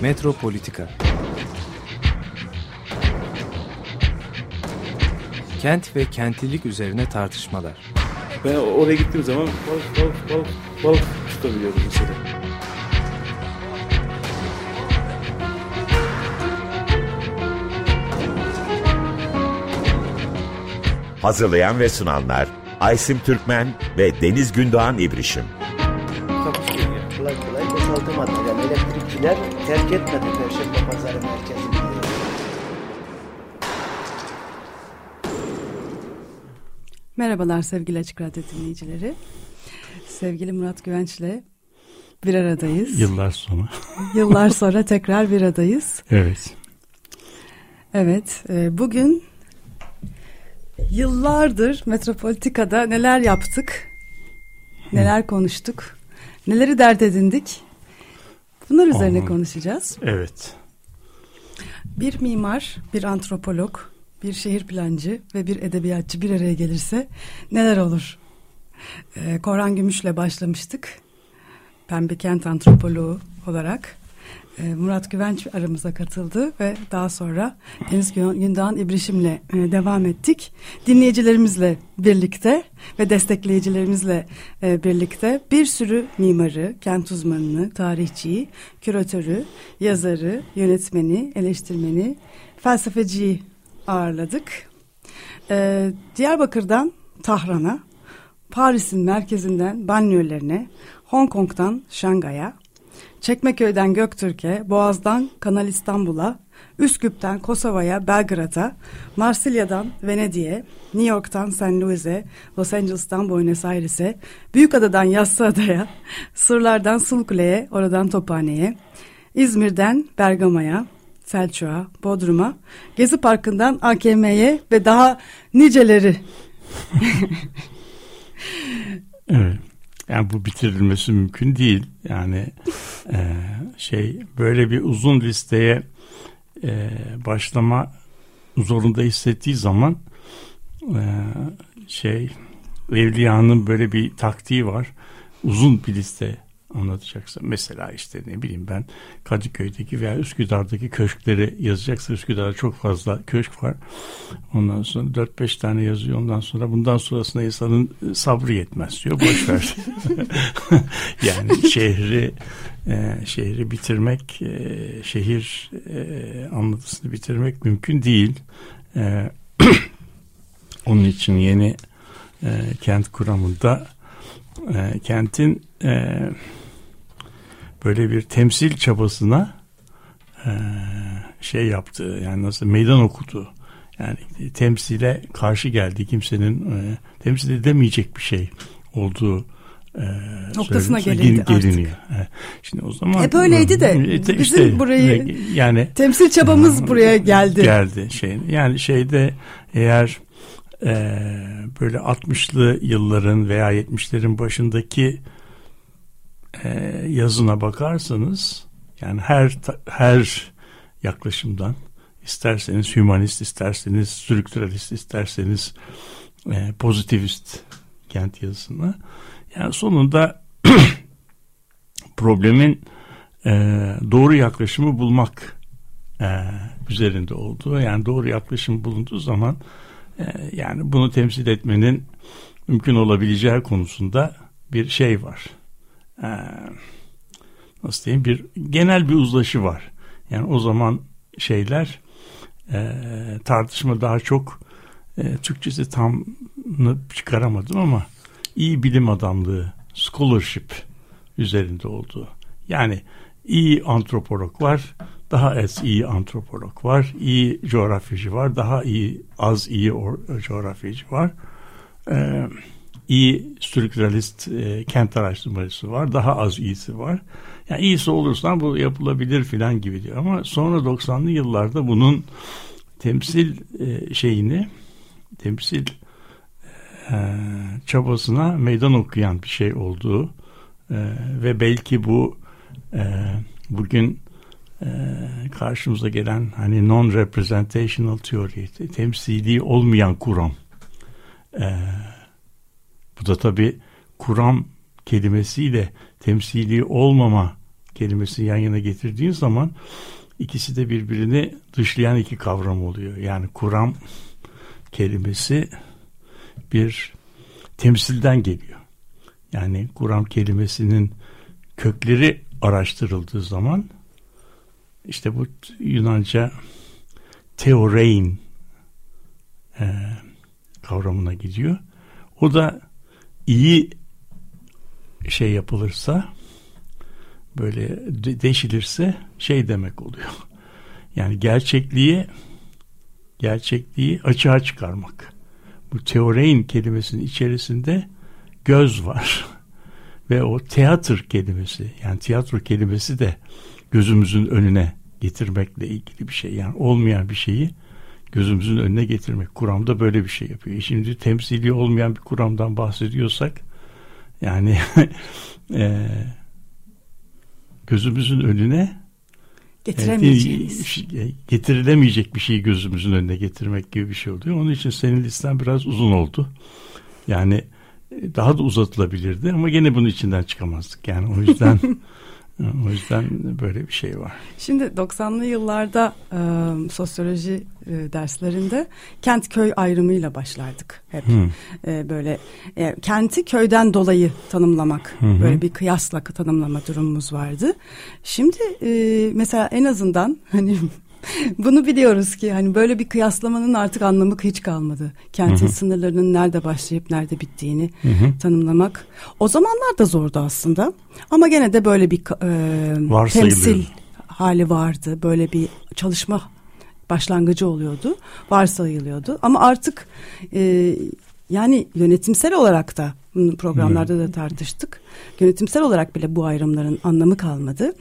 Metropolitika Kent ve kentlilik üzerine tartışmalar. Ben oraya gittiğim zaman balık balık balık balık tutabiliyordum mesela. Hazırlayan ve sunanlar Aysim Türkmen ve Deniz Gündoğan İbrişim. Terk etmedi Perşembe Pazarı merkezini. Merhabalar sevgili Açık Radyo dinleyicileri. Sevgili Murat Güvenç'le bir aradayız. Yıllar sonra. Yıllar sonra tekrar bir aradayız. Evet. Evet, e, bugün yıllardır Metropolitika'da neler yaptık, neler konuştuk, neleri dert edindik. Bunlar üzerine Aman. konuşacağız. Evet. Bir mimar, bir antropolog, bir şehir plancı ve bir edebiyatçı bir araya gelirse neler olur? Ee, Korhan Gümüş'le başlamıştık. Pembe Kent Antropoloğu olarak. Ee, Murat Güvenç aramıza katıldı ve daha sonra Deniz Gün- Gündoğan İbrişim'le e, devam ettik. Dinleyicilerimizle birlikte ve destekleyicilerimizle e, birlikte bir sürü mimarı, kent uzmanını, tarihçiyi, küratörü, yazarı, yönetmeni, eleştirmeni, felsefeciyi ağırladık. Diyarbakır'dan Tahran'a, Paris'in merkezinden banliyölerine, Hong Kong'dan Şangay'a, Çekmeköy'den Göktürk'e, Boğaz'dan Kanal İstanbul'a, Üsküp'ten Kosova'ya, Belgrad'a, Marsilya'dan Venedik'e, New York'tan St. Louis'e, Los Angeles'tan Buenos Aires'e, Büyükada'dan Yassıada'ya, Surlardan Sulkule'ye, oradan Tophane'ye, İzmir'den Bergama'ya, Selçuk'a, Bodrum'a, Gezi Parkı'ndan AKM'ye ve daha niceleri. Evet. Yani bu bitirilmesi mümkün değil. Yani e, şey böyle bir uzun listeye e, başlama zorunda hissettiği zaman e, şey Evliya'nın böyle bir taktiği var. Uzun bir liste anlatacaksın. Mesela işte ne bileyim ben Kadıköy'deki veya Üsküdar'daki köşkleri yazacaksa Üsküdar'da çok fazla köşk var. Ondan sonra 4-5 tane yazıyor. Ondan sonra bundan sonrasında insanın sabrı yetmez diyor. Boş ver. yani şehri e, şehri bitirmek, e, şehir e, anlatısını bitirmek mümkün değil. E, onun için yeni e, kent kuramında e, kentin e, böyle bir temsil çabasına e, şey yaptı yani nasıl meydan okudu yani temsile karşı geldi kimsenin e, temsil edemeyecek bir şey olduğu e, Noktasına gelindi artık. geliniyor. E, Şimdi o zaman Hep öyleydi de E, te- bizim burayı- yani Temsil çabamız buraya geldi. geldi şey yani şeyde eğer e, böyle 60'lı yılların veya 70'lerin başındaki e, yazına bakarsanız yani her her yaklaşımdan isterseniz hümanist isterseniz strüktüralist isterseniz e, pozitivist kent yazısına yani sonunda problemin e, doğru yaklaşımı bulmak e, üzerinde olduğu yani doğru yaklaşım bulunduğu zaman e, yani bunu temsil etmenin mümkün olabileceği konusunda bir şey var. E, nasıl diyeyim bir genel bir uzlaşı var. Yani o zaman şeyler e, tartışma daha çok e, Türkçesi tam çıkaramadım ama iyi bilim adamlığı scholarship üzerinde olduğu. Yani iyi antropolog var, daha az iyi antropolog var, iyi coğrafyacı var, daha iyi az iyi coğrafyacı var. Ee, iyi strüktüralist e, kent araştırmacısı var, daha az iyisi var. Yani iyisi olursan bu yapılabilir filan gibi diyor ama sonra 90'lı yıllarda bunun temsil e, şeyini temsil e, çabasına meydan okuyan bir şey olduğu e, ve belki bu e, bugün e, karşımıza gelen hani non representational theory te- temsili olmayan kuram e, bu da tabi kuram kelimesiyle temsili olmama kelimesini yan yana getirdiğin zaman ikisi de birbirini dışlayan iki kavram oluyor. Yani kuram kelimesi bir temsilden geliyor. Yani kuram kelimesinin kökleri araştırıldığı zaman işte bu Yunanca teorein e, kavramına gidiyor. O da iyi şey yapılırsa böyle de- deşilirse şey demek oluyor. Yani gerçekliği gerçekliği açığa çıkarmak. Bu teorein kelimesinin içerisinde göz var. Ve o tiyatr kelimesi yani tiyatro kelimesi de gözümüzün önüne getirmekle ilgili bir şey. Yani olmayan bir şeyi gözümüzün önüne getirmek. Kuramda böyle bir şey yapıyor. E Şimdi temsili olmayan bir kuramdan bahsediyorsak yani e, gözümüzün önüne Getiremeyeceğimiz. e, getirilemeyecek bir şeyi gözümüzün önüne getirmek gibi bir şey oluyor. Onun için senin listen biraz uzun oldu. Yani e, daha da uzatılabilirdi ama gene bunun içinden çıkamazdık. Yani o yüzden o yüzden böyle bir şey var. Şimdi 90'lı yıllarda e, sosyoloji e, derslerinde kent köy ayrımıyla başlardık hep. E, böyle e, kenti köyden dolayı tanımlamak, hı. böyle bir kıyasla tanımlama durumumuz vardı. Şimdi e, mesela en azından hani bunu biliyoruz ki hani böyle bir kıyaslamanın artık anlamı hiç kalmadı. Kentin sınırlarının nerede başlayıp nerede bittiğini tanımlamak. O zamanlar da zordu aslında. Ama gene de böyle bir e, temsil hali vardı. Böyle bir çalışma başlangıcı oluyordu. Varsayılıyordu. Ama artık e, yani yönetimsel olarak da bunu programlarda da tartıştık. Yönetimsel olarak bile bu ayrımların anlamı kalmadı.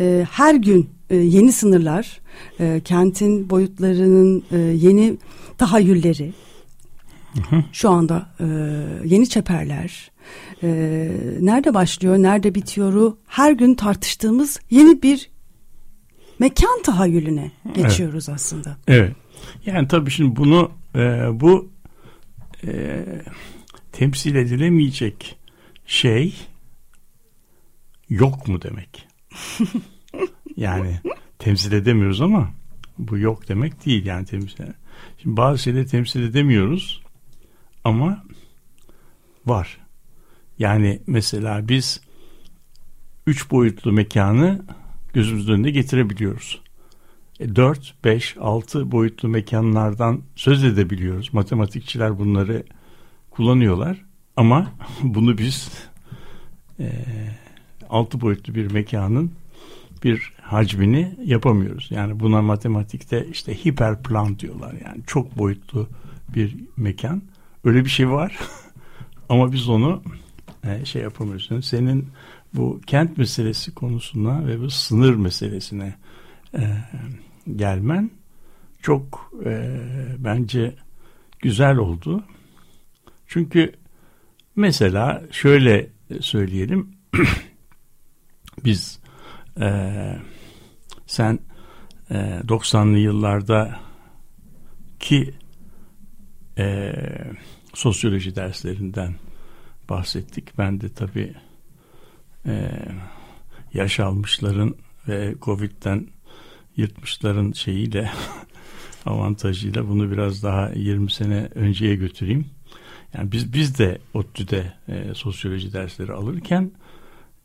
E, her gün e, yeni sınırlar, e, kentin boyutlarının e, yeni tahayyülleri, şu anda e, yeni çeperler, e, nerede başlıyor, nerede bitiyoru her gün tartıştığımız yeni bir mekan tahayyülüne geçiyoruz aslında. Evet. Yani tabii şimdi bunu e, bu e, temsil edilemeyecek şey yok mu demek? yani temsil edemiyoruz ama bu yok demek değil yani temsil. Şimdi bazı şeyleri temsil edemiyoruz ama var. Yani mesela biz üç boyutlu mekanı gözümüzün önüne getirebiliyoruz. 4, 5, 6 boyutlu mekanlardan söz edebiliyoruz. Matematikçiler bunları kullanıyorlar. Ama bunu biz e, 6 boyutlu bir mekanın bir hacmini yapamıyoruz. Yani buna matematikte işte hiperplan diyorlar. Yani çok boyutlu bir mekan. Öyle bir şey var. Ama biz onu e, şey yapamıyoruz. Senin bu kent meselesi konusuna ve bu sınır meselesine e, gelmen çok e, bence güzel oldu. Çünkü mesela şöyle söyleyelim biz e, sen e, 90'lı yıllarda ki e, sosyoloji derslerinden bahsettik. Ben de tabii e, yaş almışların ve Covid'den yırtmışların şeyiyle avantajıyla bunu biraz daha 20 sene önceye götüreyim. Yani biz biz de ODTÜ'de e, sosyoloji dersleri alırken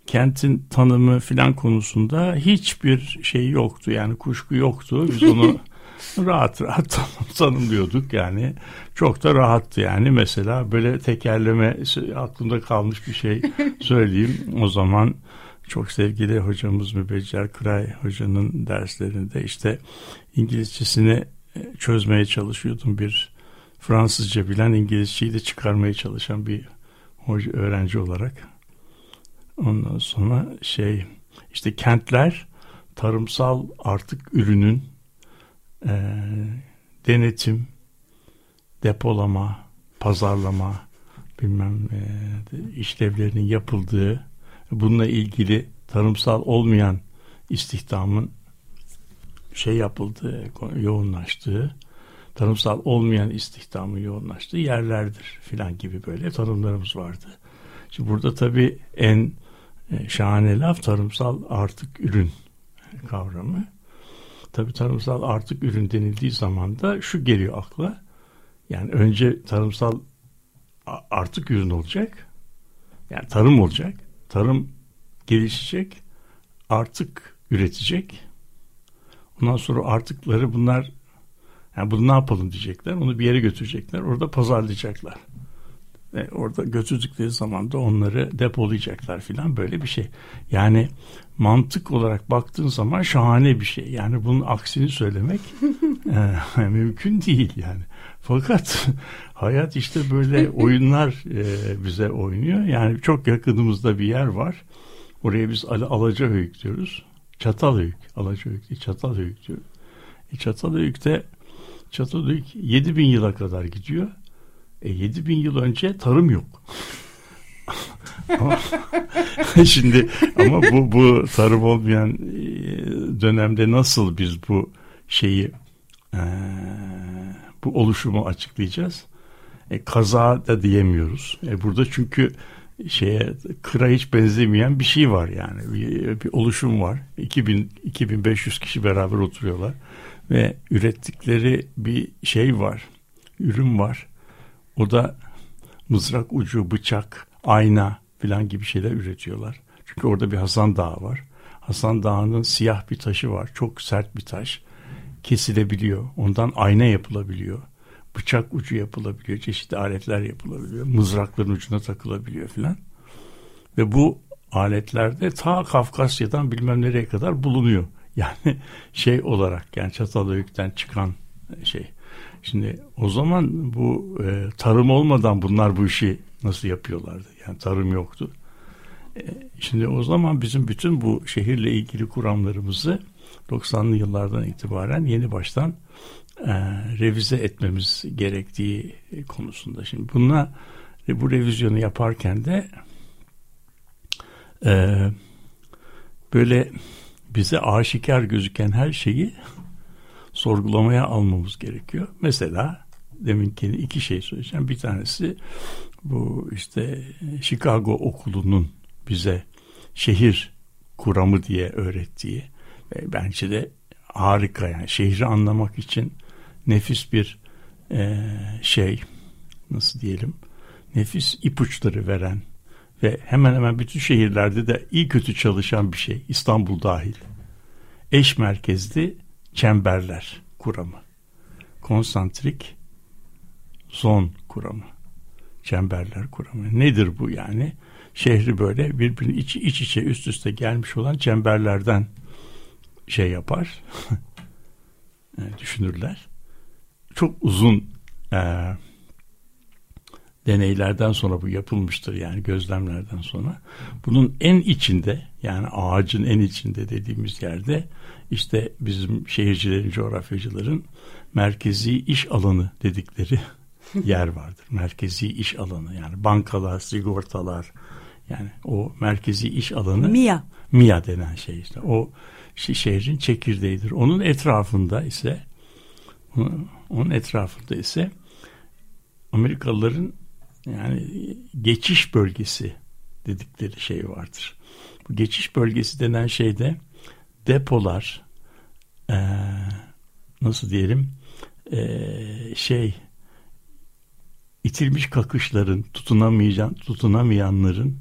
kentin tanımı filan konusunda hiçbir şey yoktu. Yani kuşku yoktu. Biz onu rahat rahat tanım, tanımlıyorduk yani. Çok da rahattı yani. Mesela böyle tekerleme aklımda kalmış bir şey söyleyeyim. O zaman çok sevgili hocamız Mübeccel Kıray hocanın derslerinde işte İngilizcesini çözmeye çalışıyordum. Bir Fransızca bilen İngilizceyi de çıkarmaya çalışan bir hoca, öğrenci olarak. Ondan sonra şey işte kentler tarımsal artık ürünün e, denetim, depolama, pazarlama bilmem e, işlevlerinin yapıldığı bununla ilgili tarımsal olmayan istihdamın şey yapıldığı, yoğunlaştığı, tarımsal olmayan istihdamın yoğunlaştığı yerlerdir filan gibi böyle tanımlarımız vardı. Şimdi burada tabii en e, şahane laf tarımsal artık ürün kavramı. Tabii tarımsal artık ürün denildiği zaman da şu geliyor akla. Yani önce tarımsal artık ürün olacak. Yani tarım olacak. Tarım gelişecek. Artık üretecek. Ondan sonra artıkları bunlar yani bunu ne yapalım diyecekler. Onu bir yere götürecekler. Orada pazarlayacaklar. Ve orada götürdükleri zaman da onları depolayacaklar filan böyle bir şey. Yani mantık olarak baktığın zaman şahane bir şey. Yani bunun aksini söylemek e, mümkün değil yani. Fakat hayat işte böyle oyunlar e, bize oynuyor. Yani çok yakınımızda bir yer var. Oraya biz Al Alacahöyük diyoruz. Çatalhöyük. Alacahöyük değil Çatalhöyük diyoruz. E, Çatalhöyük'te Çatalhöyük 7000 yıla kadar gidiyor. E, 7 bin yıl önce tarım yok. Şimdi ama bu bu tarım olmayan e, dönemde nasıl biz bu şeyi e, bu oluşumu açıklayacağız? E, kaza da diyemiyoruz. E, burada çünkü şeye kıra hiç benzemeyen bir şey var yani bir, bir oluşum var 2000 2500 kişi beraber oturuyorlar ve ürettikleri bir şey var ürün var o da mızrak ucu, bıçak, ayna filan gibi şeyler üretiyorlar. Çünkü orada bir Hasan Dağı var. Hasan Dağı'nın siyah bir taşı var. Çok sert bir taş. Kesilebiliyor. Ondan ayna yapılabiliyor. Bıçak ucu yapılabiliyor. Çeşitli aletler yapılabiliyor. Mızrakların ucuna takılabiliyor filan. Ve bu aletlerde ta Kafkasya'dan bilmem nereye kadar bulunuyor. Yani şey olarak yani Çatalhöyük'ten çıkan şey. Şimdi o zaman bu e, tarım olmadan bunlar bu işi nasıl yapıyorlardı? Yani tarım yoktu. E, şimdi o zaman bizim bütün bu şehirle ilgili kuramlarımızı 90'lı yıllardan itibaren yeni baştan e, revize etmemiz gerektiği konusunda. Şimdi bununla bu revizyonu yaparken de e, böyle bize aşikar gözüken her şeyi sorgulamaya almamız gerekiyor. Mesela deminki iki şey söyleyeceğim. Bir tanesi bu işte Chicago okulunun bize şehir kuramı diye öğrettiği ve bence de harika yani şehri anlamak için nefis bir e, şey nasıl diyelim nefis ipuçları veren ve hemen hemen bütün şehirlerde de iyi kötü çalışan bir şey İstanbul dahil eş merkezli çemberler kuramı. Konsantrik zon kuramı. Çemberler kuramı. Nedir bu yani? Şehri böyle birbirine iç, iç içe üst üste gelmiş olan çemberlerden şey yapar. düşünürler. Çok uzun e, deneylerden sonra bu yapılmıştır yani gözlemlerden sonra. Bunun en içinde yani ağacın en içinde dediğimiz yerde işte bizim şehircilerin, coğrafyacıların merkezi iş alanı dedikleri yer vardır. Merkezi iş alanı yani bankalar, sigortalar yani o merkezi iş alanı MIA. MIA denen şey işte. O şehrin çekirdeğidir. Onun etrafında ise onun etrafında ise Amerikalıların yani geçiş bölgesi dedikleri şey vardır. Bu geçiş bölgesi denen şeyde depolar e, nasıl diyelim e, şey itilmiş kakışların tutunamayan tutunamayanların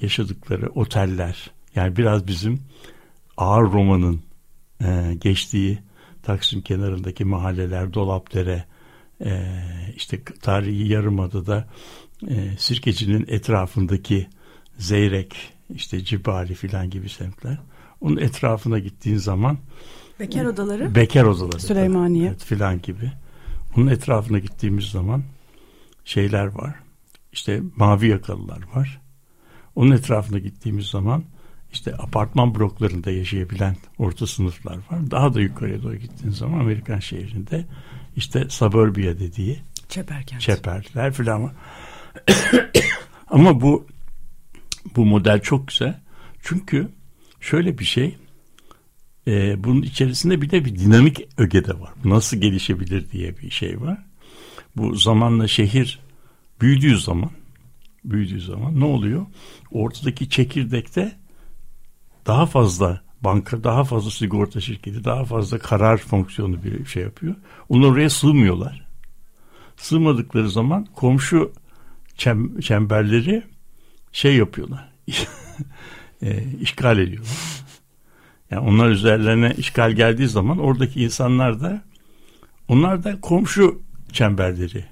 yaşadıkları oteller yani biraz bizim ağır romanın e, geçtiği Taksim kenarındaki mahalleler Dolapdere e, işte tarihi yarımadada e, Sirkeci'nin etrafındaki Zeyrek işte Cibali filan gibi semtler onun etrafına gittiğin zaman Bekar odaları. Bekar odaları. Süleymaniye. Evet, filan gibi. Onun etrafına gittiğimiz zaman şeyler var. İşte mavi yakalılar var. Onun etrafına gittiğimiz zaman işte apartman bloklarında yaşayabilen orta sınıflar var. Daha da yukarıya doğru gittiğin zaman Amerikan şehrinde işte suburbia dediği Çeperkent. çeperler filan var. Ama bu bu model çok güzel. Çünkü şöyle bir şey e, bunun içerisinde bir de bir dinamik öge de var. Nasıl gelişebilir diye bir şey var. Bu zamanla şehir büyüdüğü zaman büyüdüğü zaman ne oluyor? Ortadaki çekirdekte daha fazla banka, daha fazla sigorta şirketi, daha fazla karar fonksiyonu bir şey yapıyor. Onlar oraya sığmıyorlar. Sığmadıkları zaman komşu çem, çemberleri şey yapıyorlar. e, işgal ediyorlar. Yani onlar üzerlerine işgal geldiği zaman oradaki insanlar da onlar da komşu çemberleri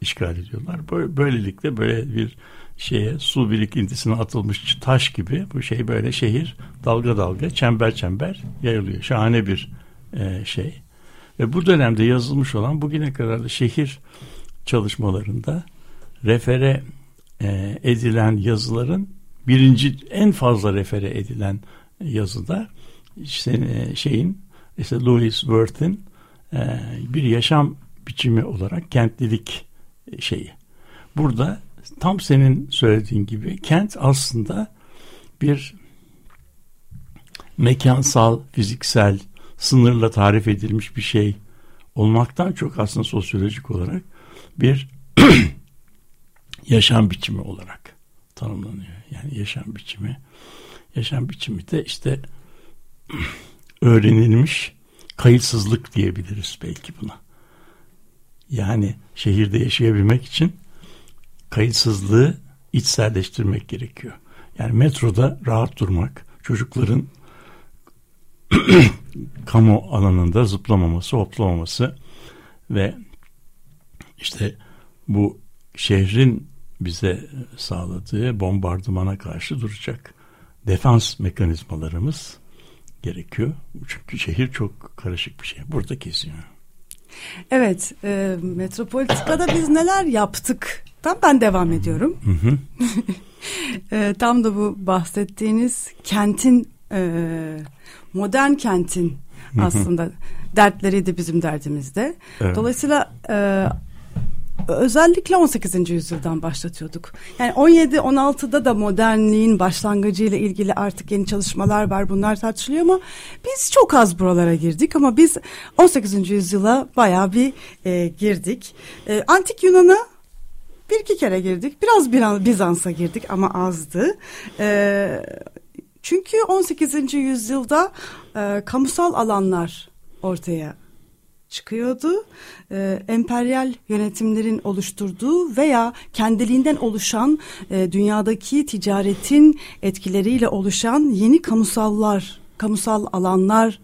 işgal ediyorlar. Böylelikle böyle bir şeye su birikintisine atılmış taş gibi bu şey böyle şehir dalga dalga çember çember yayılıyor. Şahane bir e, şey. Ve bu dönemde yazılmış olan bugüne kadar da şehir çalışmalarında refere e, edilen yazıların birinci en fazla refere edilen yazıda işte e, şeyin işte Louis Wirth'in e, bir yaşam biçimi olarak kentlilik şeyi. Burada tam senin söylediğin gibi kent aslında bir mekansal, fiziksel, sınırla tarif edilmiş bir şey olmaktan çok aslında sosyolojik olarak bir yaşam biçimi olarak tanımlanıyor. Yani yaşam biçimi. Yaşam biçimi de işte öğrenilmiş kayıtsızlık diyebiliriz belki buna. Yani şehirde yaşayabilmek için kayıtsızlığı içselleştirmek gerekiyor. Yani metroda rahat durmak, çocukların kamu alanında zıplamaması, hoplamaması ve işte bu şehrin bize sağladığı bombardımana karşı duracak defans mekanizmalarımız gerekiyor. Çünkü şehir çok karışık bir şey. Burada kesiyor. Evet, e, Metropolitika'da biz neler yaptık? Tam ben devam ediyorum. Hı hı. e, tam da bu bahsettiğiniz kentin, e, modern kentin aslında dertleriydi bizim derdimizde. Evet. Dolayısıyla e, özellikle 18. yüzyıldan başlatıyorduk. Yani 17-16'da da modernliğin başlangıcıyla ilgili artık yeni çalışmalar var. Bunlar tartışılıyor ama biz çok az buralara girdik ama biz 18. yüzyıla bayağı bir e, girdik. E, Antik Yunan'a bir iki kere girdik. Biraz Bizans'a girdik ama azdı. E, çünkü 18. yüzyılda e, kamusal alanlar ortaya çıkıyordu. Ee, emperyal yönetimlerin oluşturduğu veya kendiliğinden oluşan e, dünyadaki ticaretin etkileriyle oluşan yeni kamusallar, kamusal alanlar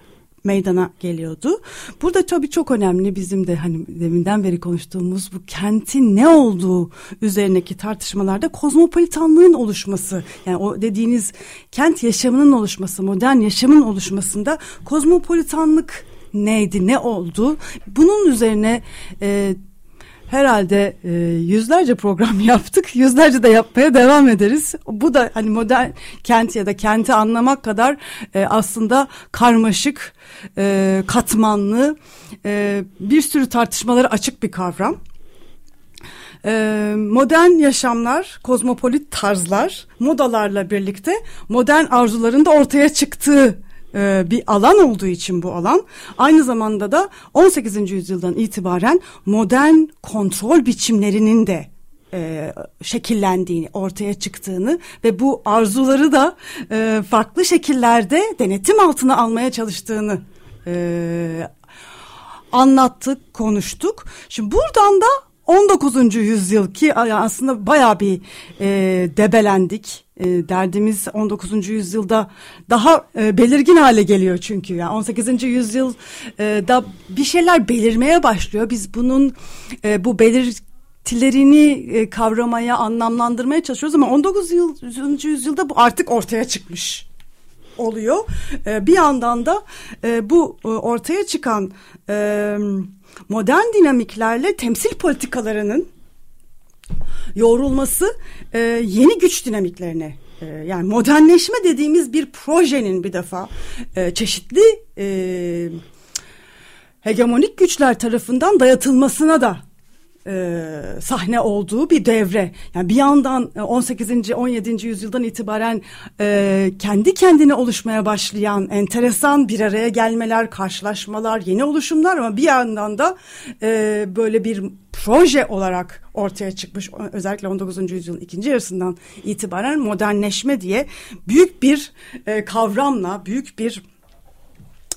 meydana geliyordu. Burada tabii çok önemli bizim de hani deminden beri konuştuğumuz bu kentin ne olduğu üzerindeki tartışmalarda kozmopolitanlığın oluşması. Yani o dediğiniz kent yaşamının oluşması, modern yaşamın oluşmasında kozmopolitanlık neydi, ne oldu? Bunun üzerine e, herhalde e, yüzlerce program yaptık. Yüzlerce de yapmaya devam ederiz. Bu da hani modern kent ya da kenti anlamak kadar e, aslında karmaşık, e, katmanlı, e, bir sürü tartışmaları açık bir kavram. E, modern yaşamlar, kozmopolit tarzlar, modalarla birlikte modern arzuların da ortaya çıktığı e, bir alan olduğu için bu alan aynı zamanda da 18. yüzyıldan itibaren modern kontrol biçimlerinin de e, şekillendiğini, ortaya çıktığını ve bu arzuları da e, farklı şekillerde denetim altına almaya çalıştığını e, anlattık, konuştuk. Şimdi buradan da 19. yüzyıl ki aslında baya bir e, debelendik. E, derdimiz 19. yüzyılda daha e, belirgin hale geliyor çünkü. Yani 18. yüzyılda e, bir şeyler belirmeye başlıyor. Biz bunun e, bu belirtilerini e, kavramaya, anlamlandırmaya çalışıyoruz ama 19. yüzyılda bu artık ortaya çıkmış oluyor. E, bir yandan da e, bu e, ortaya çıkan e, modern dinamiklerle temsil politikalarının yoğrulması e, yeni güç dinamiklerine e, yani modernleşme dediğimiz bir projenin bir defa e, çeşitli e, hegemonik güçler tarafından dayatılmasına da e, sahne olduğu bir devre. Yani bir yandan 18. 17. yüzyıldan itibaren e, kendi kendine oluşmaya başlayan enteresan bir araya gelmeler, karşılaşmalar, yeni oluşumlar ama bir yandan da e, böyle bir proje olarak ortaya çıkmış özellikle 19. yüzyılın ikinci yarısından itibaren modernleşme diye büyük bir e, kavramla büyük bir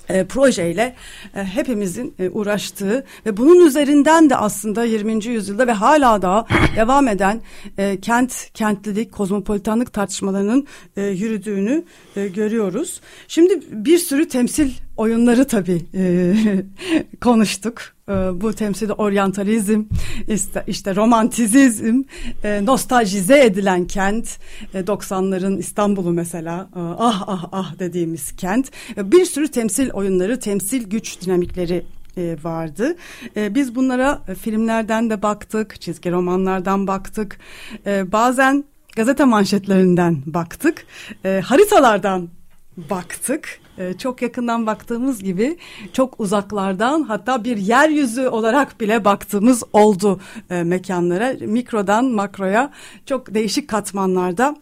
e, projeyle e, hepimizin e, uğraştığı ve bunun üzerinden de aslında 20. yüzyılda ve hala da devam eden e, kent, kentlilik, kozmopolitanlık tartışmalarının e, yürüdüğünü e, görüyoruz. Şimdi bir sürü temsil oyunları tabii e, konuştuk. E, bu temsilde oryantalizm, işte, işte romantizm, e, nostaljize edilen kent, e, 90'ların İstanbul'u mesela, e, ah ah ah dediğimiz kent. E, bir sürü temsil oyunları, temsil güç dinamikleri e, vardı. E, biz bunlara e, filmlerden de baktık, çizgi romanlardan baktık. E, bazen gazete manşetlerinden baktık, e, haritalardan baktık. Ee, çok yakından baktığımız gibi çok uzaklardan hatta bir yeryüzü olarak bile baktığımız oldu e, mekanlara. Mikrodan makroya çok değişik katmanlarda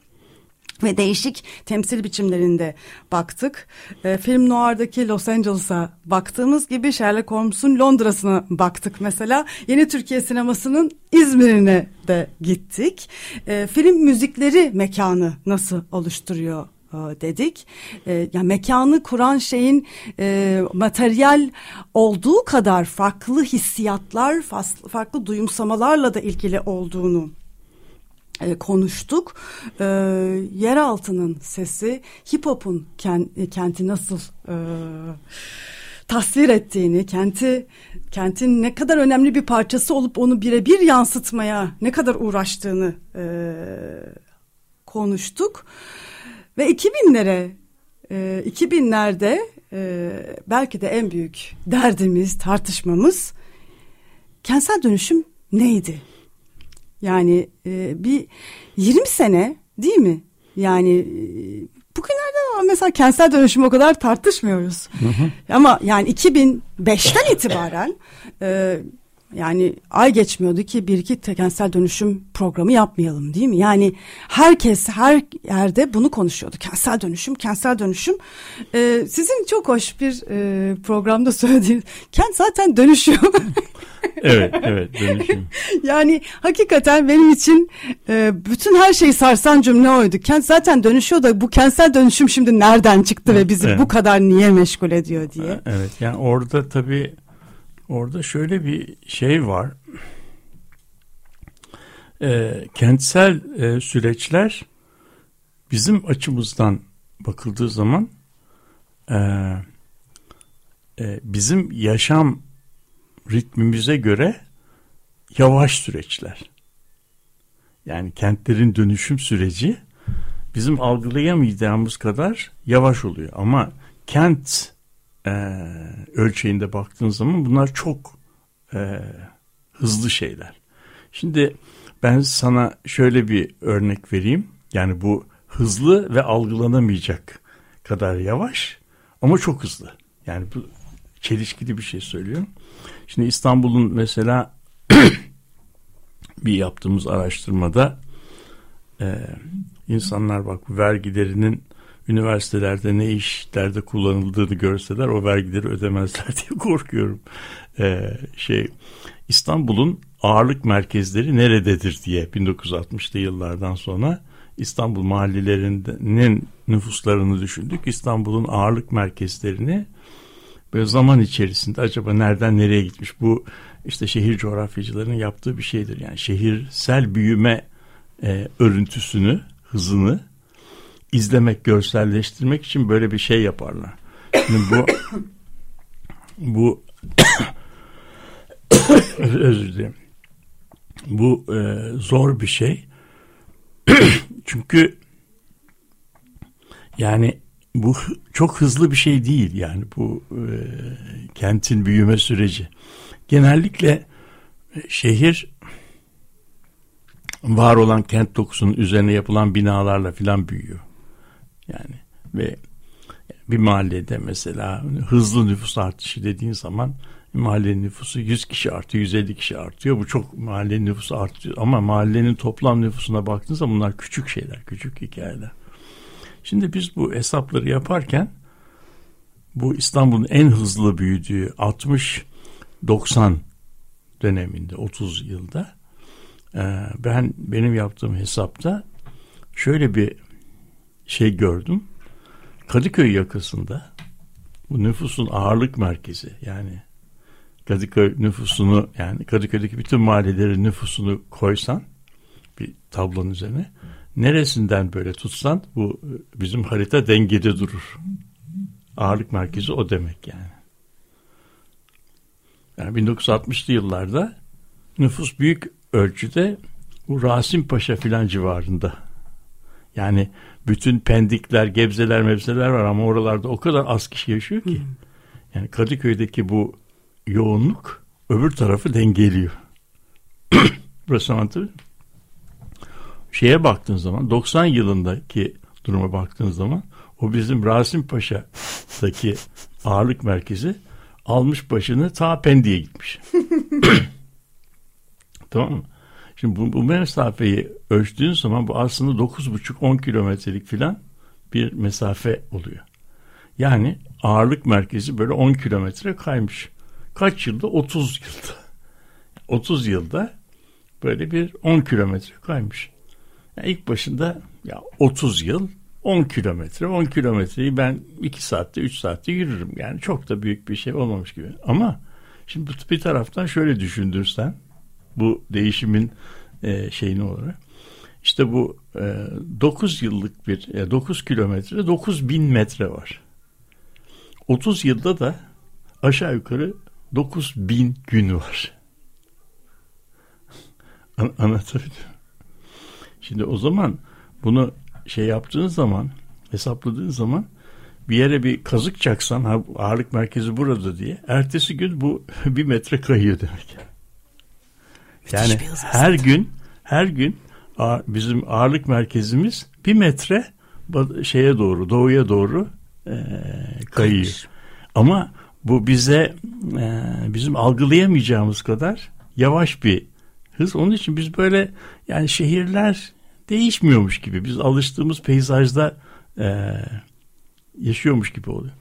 ve değişik temsil biçimlerinde baktık. E, film Noir'daki Los Angeles'a baktığımız gibi Sherlock Holmes'un Londra'sına baktık mesela. Yeni Türkiye sinemasının İzmir'ine de gittik. E, film müzikleri mekanı nasıl oluşturuyor e, dedik. E, yani mekanı kuran şeyin e, materyal olduğu kadar farklı hissiyatlar, farklı duyumsamalarla da ilgili olduğunu e, konuştuk. E, yeraltının sesi, hip hop'un kenti nasıl e, tasvir ettiğini, kenti kentin ne kadar önemli bir parçası olup onu birebir yansıtmaya ne kadar uğraştığını e, konuştuk. Ve 2000'lere, e, 2000'lerde e, belki de en büyük derdimiz, tartışmamız kentsel dönüşüm neydi? Yani e, bir 20 sene değil mi? Yani e, bugünlerde mesela kentsel dönüşüm o kadar tartışmıyoruz. Hı hı. Ama yani 2005'ten itibaren e, yani ay geçmiyordu ki bir iki kentsel dönüşüm programı yapmayalım değil mi? Yani herkes her yerde bunu konuşuyordu. Kentsel dönüşüm, kentsel dönüşüm. Ee, sizin çok hoş bir e, programda söylediğiniz kent zaten dönüşüyor. evet, evet dönüşüm. yani hakikaten benim için e, bütün her şeyi sarsan cümle oydu. Kent zaten dönüşüyor da bu kentsel dönüşüm şimdi nereden çıktı ve bizi evet. bu kadar niye meşgul ediyor diye. Evet, yani orada tabii Orada şöyle bir şey var. E, kentsel e, süreçler bizim açımızdan bakıldığı zaman e, e, bizim yaşam ritmimize göre yavaş süreçler. Yani kentlerin dönüşüm süreci bizim algılayamayacağımız kadar yavaş oluyor. Ama kent e, ölçeğinde baktığın zaman bunlar çok e, hızlı şeyler. Şimdi ben sana şöyle bir örnek vereyim. Yani bu hızlı ve algılanamayacak kadar yavaş ama çok hızlı. Yani bu çelişkili bir şey söylüyorum. Şimdi İstanbul'un mesela bir yaptığımız araştırmada e, insanlar bak vergilerinin üniversitelerde ne işlerde kullanıldığını görseler o vergileri ödemezler diye korkuyorum. Ee, şey İstanbul'un ağırlık merkezleri nerededir diye 1960'lı yıllardan sonra İstanbul mahallelerinin nüfuslarını düşündük. İstanbul'un ağırlık merkezlerini böyle zaman içerisinde acaba nereden nereye gitmiş bu işte şehir coğrafyacılarının yaptığı bir şeydir. Yani şehirsel büyüme e, örüntüsünü, hızını izlemek, görselleştirmek için böyle bir şey yaparlar. Şimdi bu bu özür dilerim. Bu e, zor bir şey. Çünkü yani bu çok hızlı bir şey değil yani bu e, kentin büyüme süreci. Genellikle e, şehir var olan kent dokusunun üzerine yapılan binalarla filan büyüyor. Yani ve bir mahallede mesela hızlı nüfus artışı dediğin zaman mahallenin nüfusu 100 kişi artıyor, 150 kişi artıyor. Bu çok mahallenin nüfusu artıyor. Ama mahallenin toplam nüfusuna baktığınızda bunlar küçük şeyler, küçük hikayeler. Şimdi biz bu hesapları yaparken bu İstanbul'un en hızlı büyüdüğü 60-90 döneminde 30 yılda ben benim yaptığım hesapta şöyle bir şey gördüm. Kadıköy yakasında bu nüfusun ağırlık merkezi yani Kadıköy nüfusunu yani Kadıköy'deki bütün mahallelerin nüfusunu koysan bir tablonun üzerine neresinden böyle tutsan bu bizim harita dengede durur. Ağırlık merkezi o demek yani. Yani 1960'lı yıllarda nüfus büyük ölçüde bu Rasim Paşa filan civarında. Yani bütün pendikler, gebzeler, mevzeler var ama oralarda o kadar az kişi yaşıyor ki. Yani Kadıköy'deki bu yoğunluk öbür tarafı dengeliyor. Burası anlatabiliyor Şeye baktığın zaman 90 yılındaki duruma baktığın zaman o bizim Rasim Paşa'daki ağırlık merkezi almış başını ta Pendik'e gitmiş. tamam mı? Şimdi bu, bu mesafeyi ölçtüğün zaman bu aslında 9,5-10 kilometrelik filan bir mesafe oluyor. Yani ağırlık merkezi böyle 10 kilometre kaymış. Kaç yılda? 30 yılda. 30 yılda böyle bir 10 kilometre kaymış. Yani ilk başında ya 30 yıl 10 kilometre. 10 kilometreyi ben 2 saatte 3 saatte yürürüm. Yani çok da büyük bir şey olmamış gibi. Ama şimdi bir taraftan şöyle düşündürsen bu değişimin e, şeyini olarak işte bu e, 9 yıllık bir e, 9 kilometre 9 bin metre var. 30 yılda da aşağı yukarı 9 bin gün var. An anlatabiliyor Şimdi o zaman bunu şey yaptığın zaman hesapladığın zaman bir yere bir kazık çaksan ha, ağırlık merkezi burada diye ertesi gün bu bir metre kayıyor demek. Yani her gün her gün bizim ağırlık merkezimiz bir metre şeye doğru doğuya doğru e, kayıyor. Ama bu bize e, bizim algılayamayacağımız kadar yavaş bir hız. Onun için biz böyle yani şehirler değişmiyormuş gibi biz alıştığımız peyzajda e, yaşıyormuş gibi oluyor.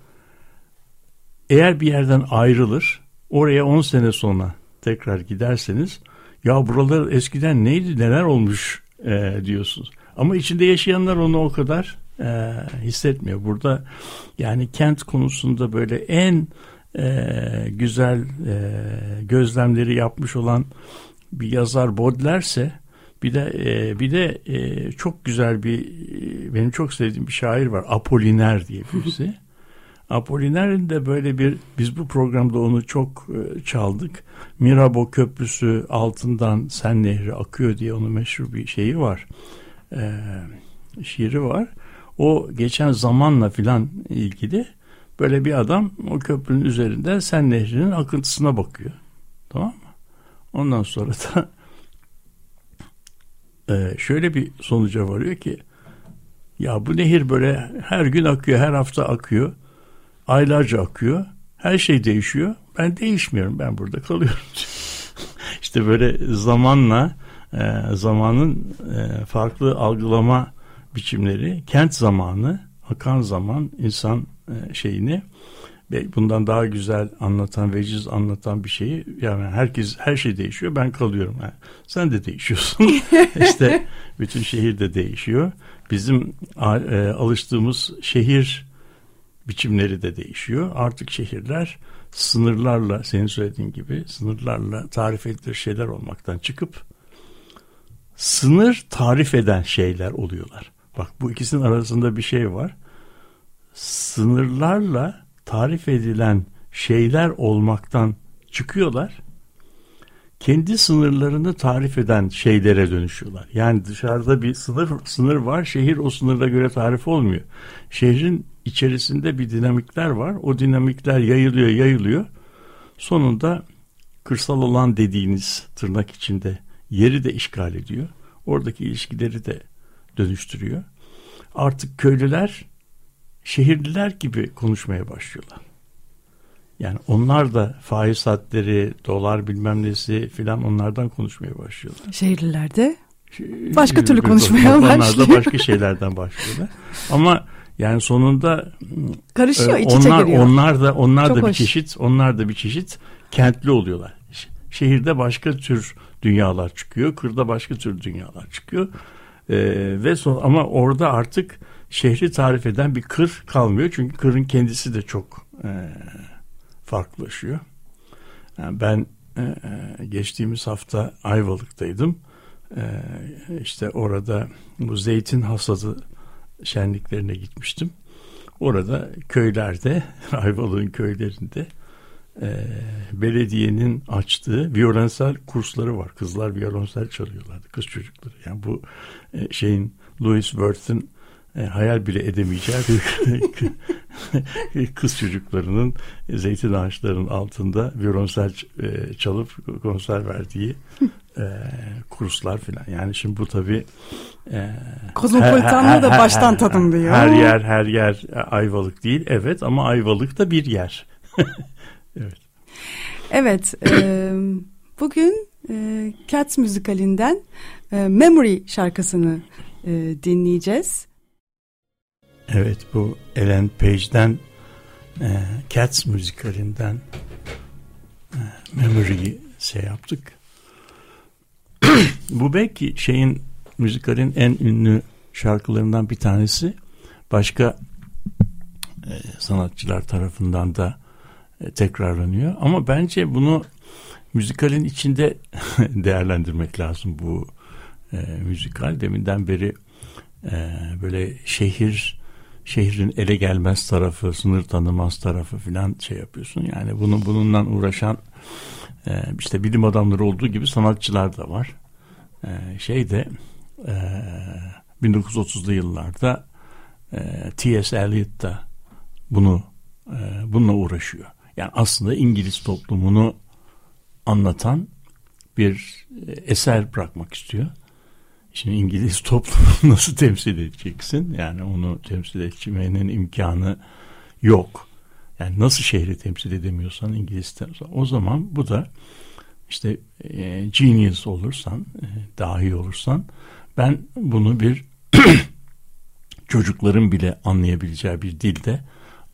Eğer bir yerden ayrılır oraya 10 sene sonra tekrar giderseniz ya buralar eskiden neydi neler olmuş e, diyorsunuz. Ama içinde yaşayanlar onu o kadar e, hissetmiyor. Burada yani kent konusunda böyle en e, güzel e, gözlemleri yapmış olan bir yazar Baudelaire'se bir de e, bir de e, çok güzel bir e, benim çok sevdiğim bir şair var Apolliner diye birisi. Apoliner'in de böyle bir biz bu programda onu çok e, çaldık. Mirabo Köprüsü altından Sen Nehri akıyor diye onun meşhur bir şeyi var. E, şiiri var. O geçen zamanla filan ilgili böyle bir adam o köprünün üzerinde Sen Nehri'nin akıntısına bakıyor. Tamam mı? Ondan sonra da e, şöyle bir sonuca varıyor ki ya bu nehir böyle her gün akıyor, her hafta akıyor aylarca akıyor. Her şey değişiyor. Ben değişmiyorum. Ben burada kalıyorum. İşte böyle zamanla e, zamanın e, farklı algılama biçimleri, kent zamanı, akan zaman, insan e, şeyini ve bundan daha güzel anlatan, veciz anlatan bir şeyi yani herkes her şey değişiyor. Ben kalıyorum. Yani sen de değişiyorsun. İşte bütün şehir de değişiyor. Bizim e, alıştığımız şehir biçimleri de değişiyor. Artık şehirler sınırlarla senin söylediğin gibi sınırlarla tarif edilir şeyler olmaktan çıkıp sınır tarif eden şeyler oluyorlar. Bak bu ikisinin arasında bir şey var. Sınırlarla tarif edilen şeyler olmaktan çıkıyorlar. Kendi sınırlarını tarif eden şeylere dönüşüyorlar. Yani dışarıda bir sınır sınır var. Şehir o sınırla göre tarif olmuyor. Şehrin içerisinde bir dinamikler var. O dinamikler yayılıyor, yayılıyor. Sonunda kırsal olan dediğiniz tırnak içinde yeri de işgal ediyor. Oradaki ilişkileri de dönüştürüyor. Artık köylüler şehirliler gibi konuşmaya başlıyorlar. Yani onlar da faiz hatları, dolar bilmem nesi filan onlardan konuşmaya başlıyorlar. Şehirlilerde başka türlü konuşmaya Onlar başlıyor. da başka şeylerden başlıyorlar. Ama yani sonunda Karışıyor, e, iç onlar, giriyor. onlar da onlar Çok da bir hoş. çeşit, onlar da bir çeşit kentli oluyorlar. Şehirde başka tür dünyalar çıkıyor, kırda başka tür dünyalar çıkıyor. Ee, ve son, ama orada artık şehri tarif eden bir kır kalmıyor. Çünkü kırın kendisi de çok e, farklılaşıyor. Yani ben e, e, geçtiğimiz hafta Ayvalık'taydım. E, işte orada bu zeytin hasadı şenliklerine gitmiştim. Orada köylerde, Ayvalık'ın köylerinde e, belediyenin açtığı violensel kursları var. Kızlar violensel çalıyorlardı, kız çocukları. Yani bu e, şeyin Louis Worth'ın e, hayal bile edemeyeceği kız çocuklarının zeytin ağaçlarının altında violensel e, çalıp konser verdiği e, kurslar filan. Yani şimdi bu tabii e, Kozmopolitanlığı da baştan tadım diyor. Her yer her yer Ayvalık değil. Evet ama Ayvalık da bir yer. evet. Evet, e, bugün e, Cats müzikalinden e, Memory şarkısını e, dinleyeceğiz. Evet bu Ellen Page'den e, Cats müzikalinden e, Memory'yi şey yaptık. bu belki şeyin müzikalin en ünlü şarkılarından bir tanesi. Başka e, sanatçılar tarafından da e, tekrarlanıyor. Ama bence bunu müzikalin içinde değerlendirmek lazım bu e, müzikal. Deminden beri e, böyle şehir şehrin ele gelmez tarafı, sınır tanımaz tarafı filan şey yapıyorsun. Yani bunu bununla uğraşan e, işte bilim adamları olduğu gibi sanatçılar da var. E, şeyde e, 1930'lu yıllarda e, T.S. Eliot da bunu e, bununla uğraşıyor. Yani aslında İngiliz toplumunu anlatan bir e, eser bırakmak istiyor. Şimdi İngiliz toplumunu nasıl temsil edeceksin? Yani onu temsil etmenin imkanı yok. Yani nasıl şehri temsil edemiyorsan İngiliz temsil O zaman bu da işte e, genius olursan, e, dahi olursan ben bunu bir çocukların bile anlayabileceği bir dilde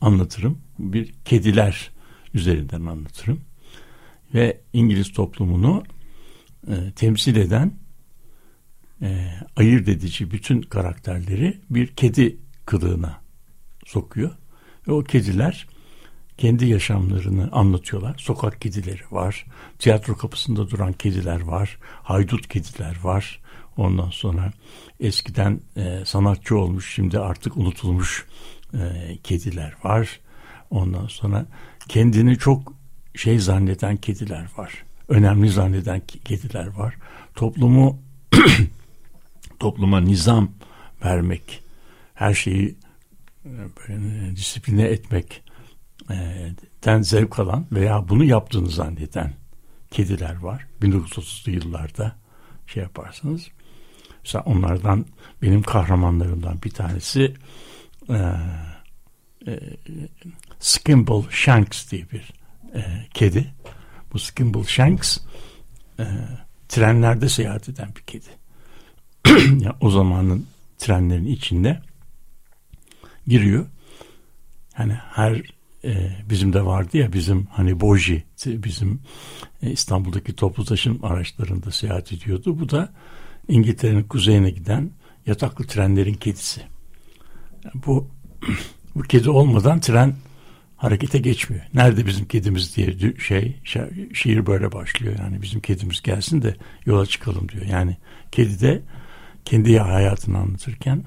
anlatırım. Bir kediler üzerinden anlatırım. Ve İngiliz toplumunu e, temsil eden e, ayırt edici bütün karakterleri bir kedi kılığına sokuyor. Ve o kediler kendi yaşamlarını anlatıyorlar. Sokak kedileri var. Tiyatro kapısında duran kediler var. Haydut kediler var. Ondan sonra eskiden e, sanatçı olmuş şimdi artık unutulmuş e, kediler var. Ondan sonra kendini çok şey zanneden kediler var. Önemli zanneden kediler var. Toplumu topluma nizam vermek, her şeyi böyle disipline etmek den zevk alan veya bunu yaptığını zanneden kediler var. 1930'lu yıllarda şey yaparsınız. Mesela onlardan benim kahramanlarımdan bir tanesi e, e, Skimble Shanks diye bir e, kedi. Bu Skimble Shanks e, trenlerde seyahat eden bir kedi. yani o zamanın trenlerin içinde giriyor. Yani her bizim de vardı ya bizim hani Boji bizim e, İstanbul'daki toplu taşım araçlarında seyahat ediyordu. Bu da İngiltere'nin kuzeyine giden yataklı trenlerin kedisi. Bu bu kedi olmadan tren harekete geçmiyor. Nerede bizim kedimiz diye şey şiir böyle başlıyor. Yani bizim kedimiz gelsin de yola çıkalım diyor. Yani kedi de kendi hayatını anlatırken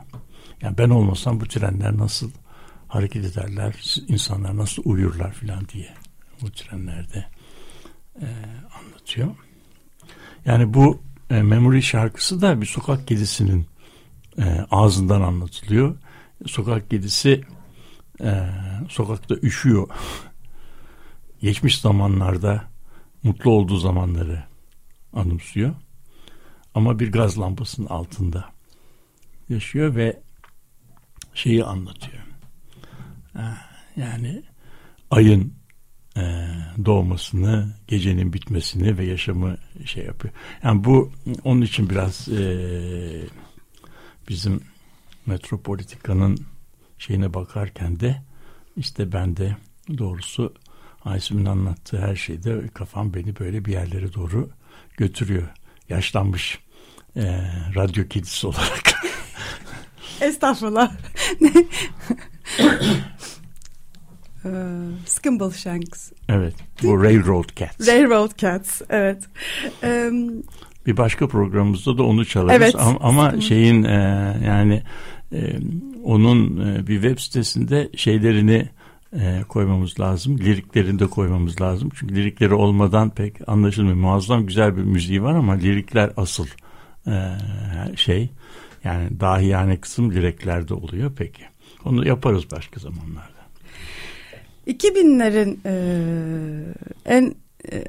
yani ben olmasam bu trenler nasıl hareket ederler, insanlar nasıl uyurlar filan diye bu trenlerde e, anlatıyor. Yani bu e, Memory şarkısı da bir sokak kedisinin e, ağzından anlatılıyor. Sokak kedisi e, sokakta üşüyor. Geçmiş zamanlarda mutlu olduğu zamanları anımsıyor. Ama bir gaz lambasının altında yaşıyor ve şeyi anlatıyor. Yani ayın e, doğmasını, gecenin bitmesini ve yaşamı şey yapıyor. Yani bu onun için biraz e, bizim metropolitikanın şeyine bakarken de işte ben de doğrusu Aysim'in anlattığı her şeyde kafam beni böyle bir yerlere doğru götürüyor. Yaşlanmış e, radyo kedisi olarak. Estağfurullah. Ee, Skimble Shanks. Evet. Bu Railroad Cats. Railroad Cats. Evet. Ee, bir başka programımızda da onu çalarız. Evet. Ama, ama şeyin e, yani e, onun e, bir web sitesinde şeylerini e, koymamız lazım. Liriklerini de koymamız lazım. Çünkü lirikleri olmadan pek anlaşılmıyor. Muazzam güzel bir müziği var ama lirikler asıl e, şey. Yani dahi yani kısım liriklerde oluyor peki. Onu yaparız başka zamanlarda. 2000'lerin e, en e,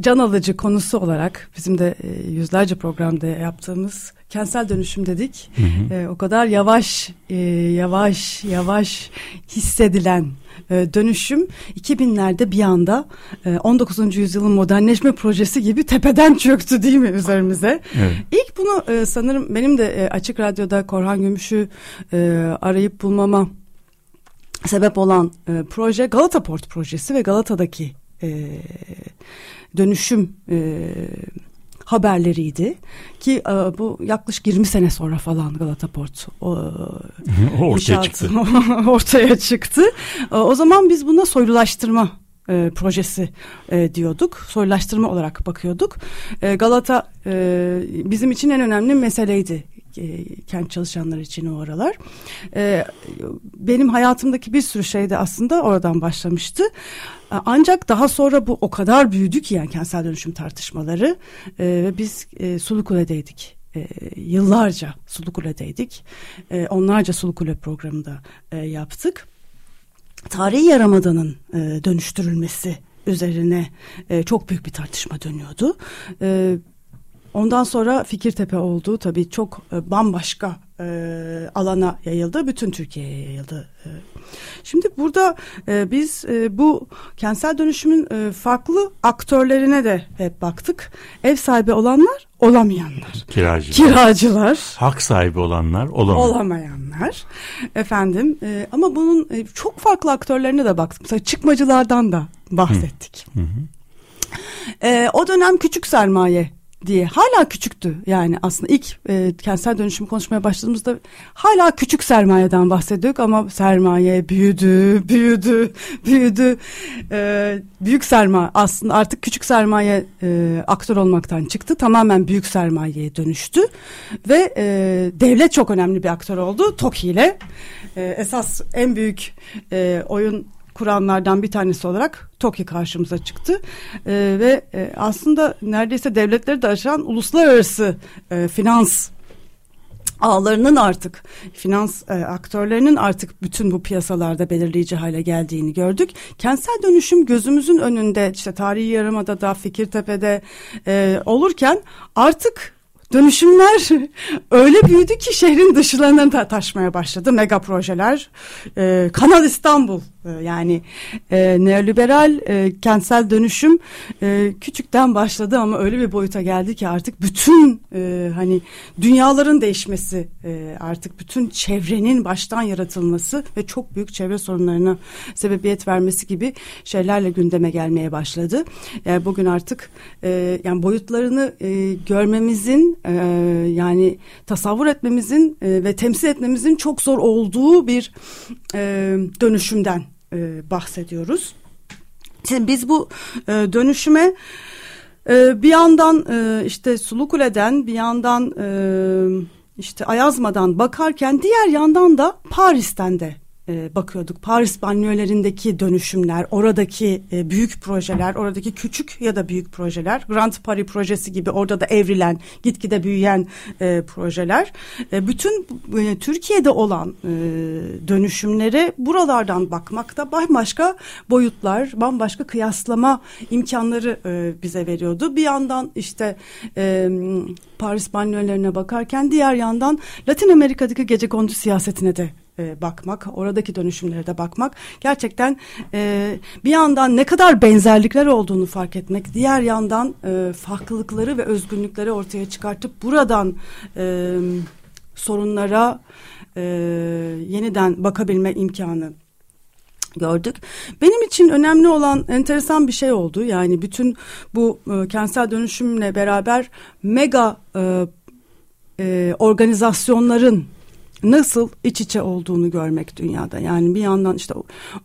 can alıcı konusu olarak bizim de e, yüzlerce programda yaptığımız kentsel dönüşüm dedik. Hı hı. E, o kadar yavaş e, yavaş yavaş hissedilen e, dönüşüm 2000'lerde bir anda e, 19. yüzyılın modernleşme projesi gibi tepeden çöktü değil mi üzerimize? Evet. İlk bunu e, sanırım benim de e, Açık Radyo'da Korhan Gümüş'ü e, arayıp bulmama sebep olan e, proje Galata Port projesi ve Galata'daki e, dönüşüm e, haberleriydi ki e, bu yaklaşık 20 sene sonra falan Galata Port o, ortaya çıktı. ortaya çıktı. E, o zaman biz buna soylulaştırma e, projesi e, diyorduk. Soylulaştırma olarak bakıyorduk. E, Galata e, bizim için en önemli meseleydi kent çalışanlar için o aralar. E, benim hayatımdaki bir sürü şey de aslında oradan başlamıştı. E, ancak daha sonra bu o kadar büyüdü ki yani kentsel dönüşüm tartışmaları e, ve biz e, Sulukule'deydik. E, yıllarca Sulukule'deydik. E, onlarca Sulukule programında e, yaptık. Tarihi Yarımada'nın e, dönüştürülmesi üzerine e, çok büyük bir tartışma dönüyordu. E, Ondan sonra Fikirtepe oldu. Tabii çok e, bambaşka e, alana yayıldı. Bütün Türkiye'ye yayıldı. E, şimdi burada e, biz e, bu kentsel dönüşümün e, farklı aktörlerine de hep baktık. Ev sahibi olanlar, olamayanlar. Kiracılar. Kiracılar. Hak sahibi olanlar, olamayanlar. Olamayanlar. Efendim e, ama bunun e, çok farklı aktörlerine de baktık. Mesela çıkmacılardan da bahsettik. Hı hı. E, o dönem küçük sermaye diye hala küçüktü. Yani aslında ilk e, kentsel dönüşüm konuşmaya başladığımızda hala küçük sermayeden bahsediyorduk ama sermaye büyüdü büyüdü büyüdü. E, büyük sermaye aslında artık küçük sermaye e, aktör olmaktan çıktı. Tamamen büyük sermayeye dönüştü ve e, devlet çok önemli bir aktör oldu. TOKİ ile. E, esas en büyük e, oyun kuranlardan bir tanesi olarak TOKİ karşımıza çıktı e, ve e, aslında neredeyse devletleri de aşan uluslararası e, finans ağlarının artık finans e, aktörlerinin artık bütün bu piyasalarda belirleyici hale geldiğini gördük. Kentsel dönüşüm gözümüzün önünde işte tarihi yarımadada Fikirtepe'de e, olurken artık dönüşümler öyle büyüdü ki şehrin dışlarına ta taşmaya başladı. Mega projeler, e, Kanal İstanbul yani e, neoliberal e, kentsel dönüşüm e, küçükten başladı ama öyle bir boyuta geldi ki artık bütün e, hani dünyaların değişmesi e, artık bütün çevrenin baştan yaratılması ve çok büyük çevre sorunlarına sebebiyet vermesi gibi şeylerle gündeme gelmeye başladı. Yani bugün artık e, yani boyutlarını e, görmemizin e, yani tasavvur etmemizin e, ve temsil etmemizin çok zor olduğu bir e, dönüşümden e, bahsediyoruz. Şimdi biz bu e, dönüşüme e, bir yandan e, işte Sulukule'den bir yandan e, işte Ayazma'dan bakarken diğer yandan da Paris'ten de e, bakıyorduk. Paris banyolarındaki dönüşümler, oradaki e, büyük projeler, oradaki küçük ya da büyük projeler, Grand Paris projesi gibi orada da evrilen, gitgide büyüyen e, projeler. E, bütün e, Türkiye'de olan e, dönüşümlere buralardan bakmakta bambaşka boyutlar, bambaşka kıyaslama imkanları e, bize veriyordu. Bir yandan işte e, Paris banyolarına bakarken diğer yandan Latin Amerika'daki gece kondu siyasetine de e, bakmak, oradaki dönüşümlere de bakmak gerçekten e, bir yandan ne kadar benzerlikler olduğunu fark etmek, diğer yandan e, farklılıkları ve özgünlükleri ortaya çıkartıp buradan e, sorunlara e, yeniden bakabilme imkanı gördük. Benim için önemli olan enteresan bir şey oldu. Yani bütün bu e, kentsel dönüşümle beraber mega e, e, organizasyonların nasıl iç içe olduğunu görmek dünyada. Yani bir yandan işte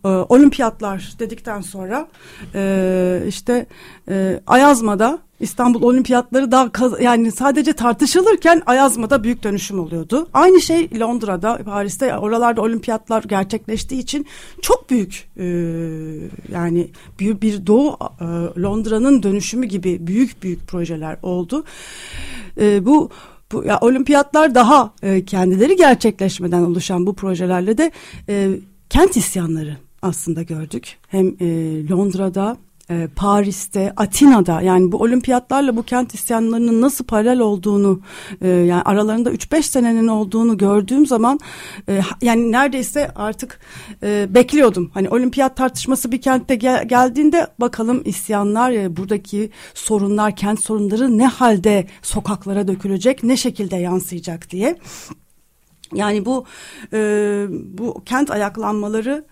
e, olimpiyatlar dedikten sonra e, işte e, Ayazma'da İstanbul Olimpiyatları da yani sadece tartışılırken Ayazma'da büyük dönüşüm oluyordu. Aynı şey Londra'da, Paris'te oralarda olimpiyatlar gerçekleştiği için çok büyük e, yani büyük bir Doğu e, Londra'nın dönüşümü gibi büyük büyük projeler oldu. E, bu bu ya olimpiyatlar daha e, kendileri gerçekleşmeden oluşan bu projelerle de e, kent isyanları aslında gördük. Hem e, Londra'da e, Paris'te, Atina'da yani bu olimpiyatlarla bu kent isyanlarının nasıl paralel olduğunu e, yani aralarında 3-5 senenin olduğunu gördüğüm zaman e, yani neredeyse artık e, bekliyordum. Hani olimpiyat tartışması bir kentte gel, geldiğinde bakalım isyanlar e, buradaki sorunlar, kent sorunları ne halde sokaklara dökülecek, ne şekilde yansıyacak diye. Yani bu e, bu kent ayaklanmaları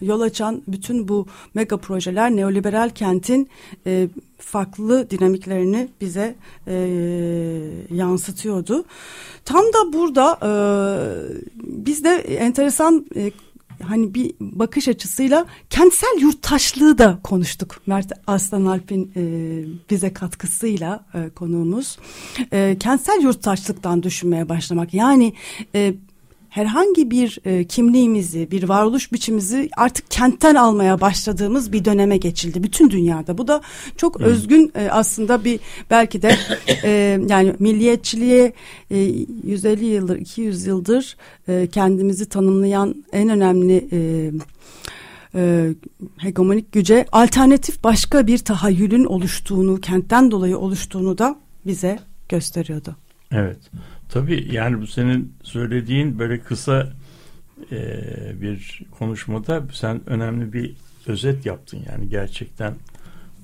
yol açan bütün bu mega projeler neoliberal kentin e, farklı dinamiklerini bize e, yansıtıyordu. Tam da burada e, biz de enteresan e, hani bir bakış açısıyla kentsel yurttaşlığı da konuştuk. Mert Aslan Alp'in e, bize katkısıyla e, konuğumuz. E, kentsel yurttaşlıktan düşünmeye başlamak. Yani e, herhangi bir e, kimliğimizi, bir varoluş biçimimizi artık kentten almaya başladığımız bir döneme geçildi bütün dünyada. Bu da çok hmm. özgün e, aslında bir belki de e, yani milliyetçiliğe e, 150 yıldır, 200 yıldır e, kendimizi tanımlayan en önemli e, e, hegemonik güce alternatif başka bir tahayyülün oluştuğunu, kentten dolayı oluştuğunu da bize gösteriyordu. Evet. Tabii yani bu senin söylediğin böyle kısa e, bir konuşmada sen önemli bir özet yaptın yani gerçekten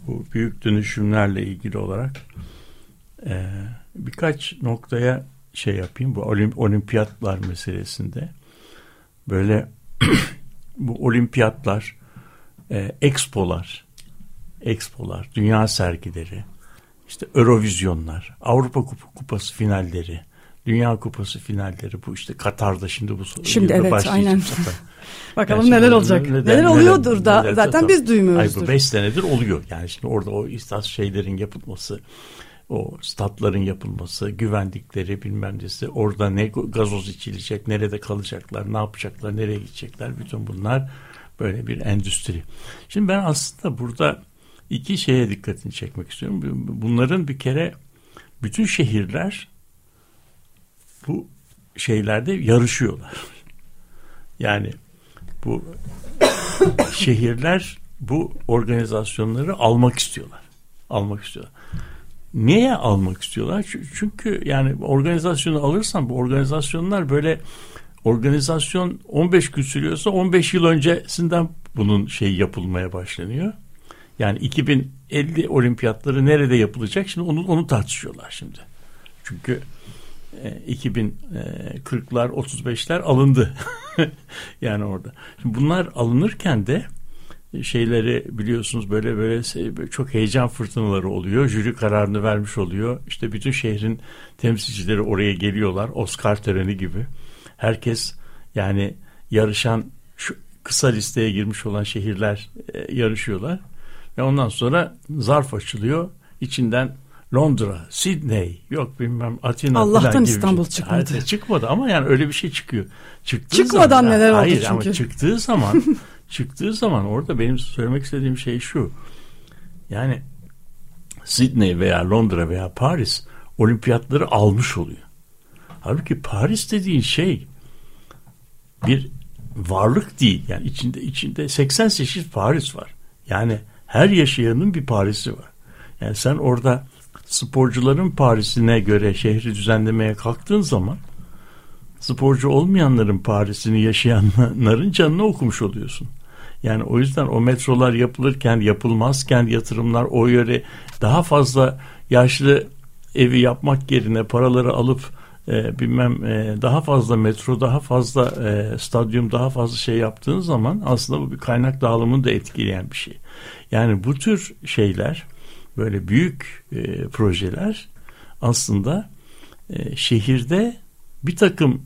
bu büyük dönüşümlerle ilgili olarak e, birkaç noktaya şey yapayım bu olimp olimpiyatlar meselesinde böyle bu olimpiyatlar e, expolar expolar dünya sergileri işte Eurovizyonlar Avrupa Kupası finalleri Dünya Kupası finalleri bu işte Katar'da şimdi bu Şimdi evet aynen. Bakalım neler olacak. Neler, neler oluyordur neler, da neler, zaten tabii. biz duymuyoruzdur. Ay bu beş senedir oluyor. Yani şimdi orada o istas şeylerin yapılması, o statların yapılması, güvendikleri bilmem nesi, orada ne gazoz içilecek, nerede kalacaklar, ne yapacaklar, nereye gidecekler bütün bunlar böyle bir endüstri. Şimdi ben aslında burada iki şeye dikkatini çekmek istiyorum. Bunların bir kere bütün şehirler bu şeylerde yarışıyorlar. Yani bu şehirler bu organizasyonları almak istiyorlar. Almak istiyorlar. Niye almak istiyorlar? Çünkü yani organizasyonu alırsan bu organizasyonlar böyle organizasyon 15 gün sürüyorsa 15 yıl öncesinden bunun şey yapılmaya başlanıyor. Yani 2050 olimpiyatları nerede yapılacak? Şimdi onu onu tartışıyorlar şimdi. Çünkü 2040'lar e, 35'ler alındı. yani orada. Şimdi bunlar alınırken de şeyleri biliyorsunuz böyle böyle çok heyecan fırtınaları oluyor. Jüri kararını vermiş oluyor. İşte bütün şehrin temsilcileri oraya geliyorlar. Oscar töreni gibi. Herkes yani yarışan şu kısa listeye girmiş olan şehirler e, yarışıyorlar. Ve ondan sonra zarf açılıyor. İçinden Londra, Sydney, yok bilmem Atina Allah'tan gibi İstanbul şey. çıkmadı. Hayır, çıkmadı ama yani öyle bir şey çıkıyor. Çıktığı Çıkmadan zaman, neler oldu hayır, çünkü. ama çıktığı zaman çıktığı zaman orada benim söylemek istediğim şey şu. Yani Sydney veya Londra veya Paris olimpiyatları almış oluyor. Halbuki Paris dediğin şey bir varlık değil. Yani içinde içinde 88 Paris var. Yani her yaşayanın bir Paris'i var. Yani sen orada sporcuların Paris'ine göre şehri düzenlemeye kalktığın zaman sporcu olmayanların Paris'ini yaşayanların canını okumuş oluyorsun. Yani o yüzden o metrolar yapılırken yapılmazken yatırımlar o yöre daha fazla yaşlı evi yapmak yerine paraları alıp e, bilmem e, daha fazla metro, daha fazla e, stadyum, daha fazla şey yaptığın zaman aslında bu bir kaynak dağılımını da etkileyen bir şey. Yani bu tür şeyler böyle büyük e, projeler aslında e, şehirde bir takım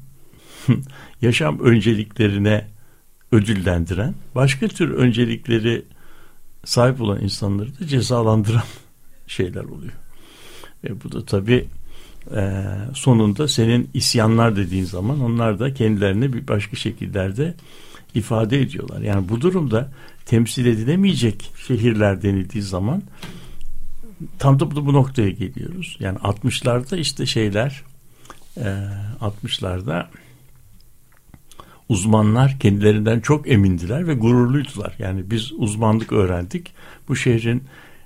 yaşam önceliklerine ödüllendiren, başka tür öncelikleri sahip olan insanları da cezalandıran şeyler oluyor. E, bu da tabii e, sonunda senin isyanlar dediğin zaman onlar da kendilerini bir başka şekillerde ifade ediyorlar. Yani bu durumda temsil edilemeyecek şehirler denildiği zaman tam da bu noktaya geliyoruz. Yani 60'larda işte şeyler e, 60'larda uzmanlar kendilerinden çok emindiler ve gururluydular. Yani biz uzmanlık öğrendik. Bu şehrin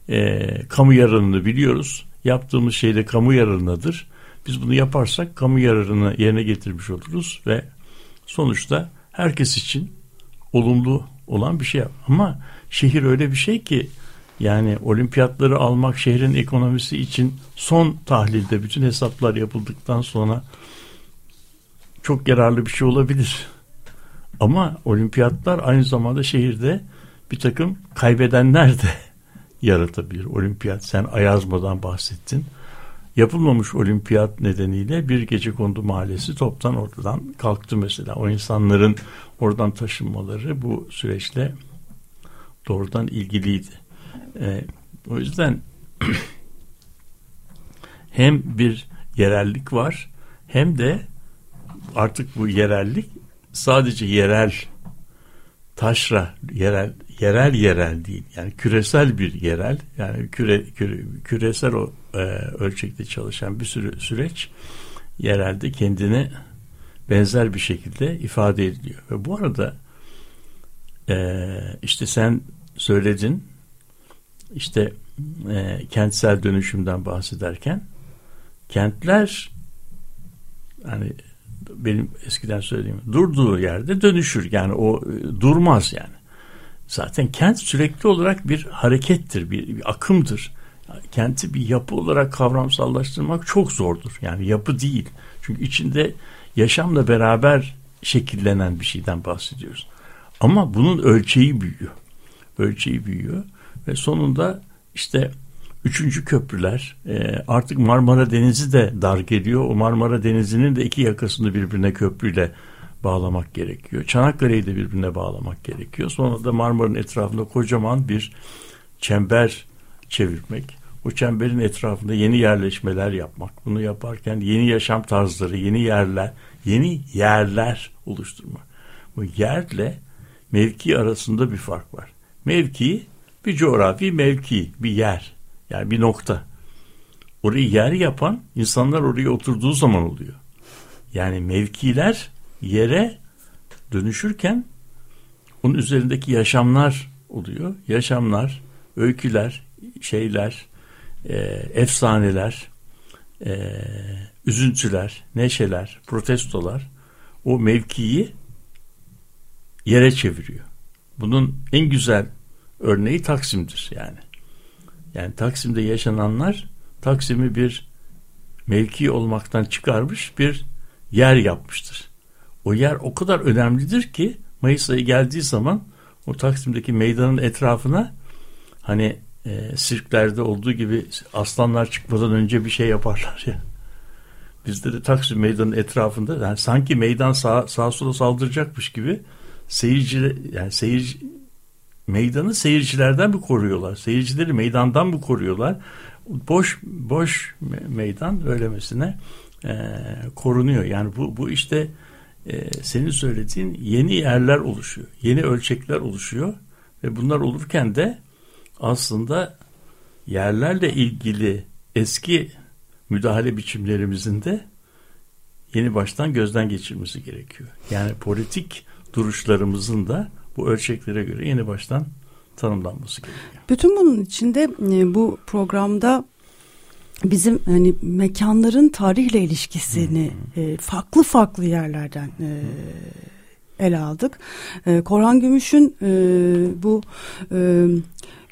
e, kamu yararını biliyoruz. Yaptığımız şey de kamu yararınadır. Biz bunu yaparsak kamu yararını yerine getirmiş oluruz ve sonuçta herkes için olumlu olan bir şey. Ama şehir öyle bir şey ki yani olimpiyatları almak şehrin ekonomisi için son tahlilde bütün hesaplar yapıldıktan sonra çok yararlı bir şey olabilir. Ama olimpiyatlar aynı zamanda şehirde bir takım kaybedenler de yaratabilir. Olimpiyat sen Ayazma'dan bahsettin. Yapılmamış olimpiyat nedeniyle bir gece kondu mahallesi toptan ortadan kalktı mesela. O insanların oradan taşınmaları bu süreçle doğrudan ilgiliydi. Ee, o yüzden hem bir yerellik var hem de artık bu yerellik sadece yerel taşra yerel yerel yerel değil yani küresel bir yerel yani küre, küre küresel o e, ölçekte çalışan bir sürü süreç yerelde kendini benzer bir şekilde ifade ediliyor ve bu arada e, işte sen söyledin işte e, kentsel dönüşümden bahsederken kentler hani benim eskiden söylediğim durduğu yerde dönüşür. Yani o e, durmaz yani. Zaten kent sürekli olarak bir harekettir, bir, bir akımdır. Kenti bir yapı olarak kavramsallaştırmak çok zordur. Yani yapı değil. Çünkü içinde yaşamla beraber şekillenen bir şeyden bahsediyoruz. Ama bunun ölçeği büyüyor. Ölçeği büyüyor ve sonunda işte Üçüncü köprüler e, artık Marmara Denizi de dar geliyor. O Marmara Denizi'nin de iki yakasını birbirine köprüyle bağlamak gerekiyor. Çanakkale'yi de birbirine bağlamak gerekiyor. Sonra da Marmara'nın etrafında kocaman bir çember çevirmek. O çemberin etrafında yeni yerleşmeler yapmak. Bunu yaparken yeni yaşam tarzları, yeni yerler, yeni yerler oluşturmak. Bu yerle mevki arasında bir fark var. Mevki bir coğrafi mevki, bir yer. Yani bir nokta. Orayı yer yapan insanlar oraya oturduğu zaman oluyor. Yani mevkiler yere dönüşürken onun üzerindeki yaşamlar oluyor. Yaşamlar, öyküler, şeyler, e, efsaneler, e, üzüntüler, neşeler, protestolar o mevkiyi yere çeviriyor. Bunun en güzel örneği Taksim'dir yani. Yani Taksim'de yaşananlar Taksim'i bir mevki olmaktan çıkarmış bir yer yapmıştır. O yer o kadar önemlidir ki Mayıs ayı geldiği zaman o Taksim'deki meydanın etrafına hani e, sirklerde olduğu gibi aslanlar çıkmadan önce bir şey yaparlar ya. Bizde de Taksim meydanın etrafında yani sanki meydan sağ, sağa sola saldıracakmış gibi seyirci yani seyirci meydanı seyircilerden mi koruyorlar? Seyircileri meydandan mı koruyorlar? Boş boş meydan öylemesine e, korunuyor. Yani bu bu işte e, senin söylediğin yeni yerler oluşuyor. Yeni ölçekler oluşuyor ve bunlar olurken de aslında yerlerle ilgili eski müdahale biçimlerimizin de yeni baştan gözden geçirmesi gerekiyor. Yani politik duruşlarımızın da bu ölçeklere göre yeni baştan tanımlanması gerekiyor. Bütün bunun içinde e, bu programda bizim hani mekanların tarihle ilişkisini e, farklı farklı yerlerden e, ele aldık. E, Korhan Gümüş'ün e, bu e,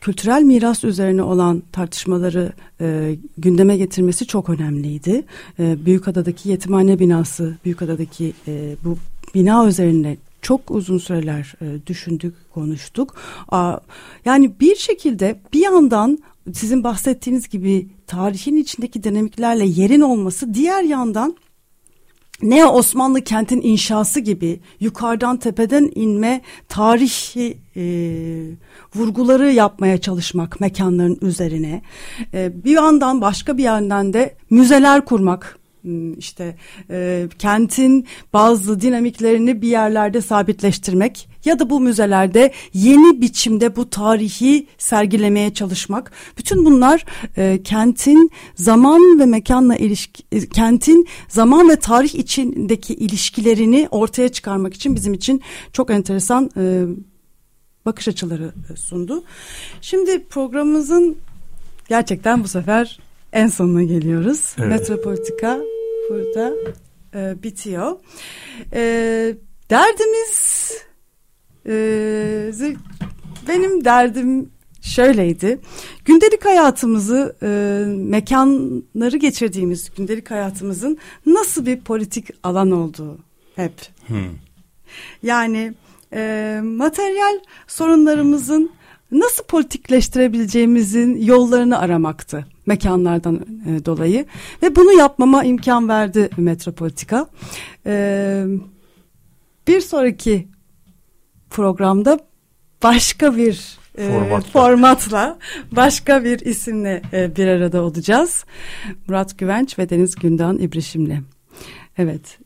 kültürel miras üzerine olan tartışmaları e, gündeme getirmesi çok önemliydi. E, Büyükada'daki yetimhane binası, Büyükada'daki e, bu bina üzerine çok uzun süreler e, düşündük, konuştuk. Aa, yani bir şekilde bir yandan sizin bahsettiğiniz gibi tarihin içindeki dinamiklerle yerin olması, diğer yandan ne Osmanlı kentin inşası gibi yukarıdan tepeden inme tarihi e, vurguları yapmaya çalışmak mekanların üzerine. E, bir yandan başka bir yandan de müzeler kurmak işte e, kentin bazı dinamiklerini bir yerlerde sabitleştirmek ya da bu müzelerde yeni biçimde bu tarihi sergilemeye çalışmak. Bütün bunlar e, kentin zaman ve mekanla ilişki, e, kentin zaman ve tarih içindeki ilişkilerini ortaya çıkarmak için bizim için çok enteresan e, bakış açıları e, sundu. Şimdi programımızın gerçekten bu sefer en sonuna geliyoruz. Evet. Metropolitika burada e, bitiyor. E, derdimiz e, benim derdim şöyleydi. Gündelik hayatımızı, e, mekanları geçirdiğimiz gündelik hayatımızın nasıl bir politik alan olduğu hep. Hmm. Yani e, materyal sorunlarımızın nasıl politikleştirebileceğimizin yollarını aramaktı mekanlardan e, dolayı ve bunu yapmama imkan verdi Metropolitika. E, bir sonraki programda başka bir e, formatla. formatla başka bir isimle e, bir arada olacağız. Murat Güvenç ve Deniz Gündoğan İbrişim'le. Evet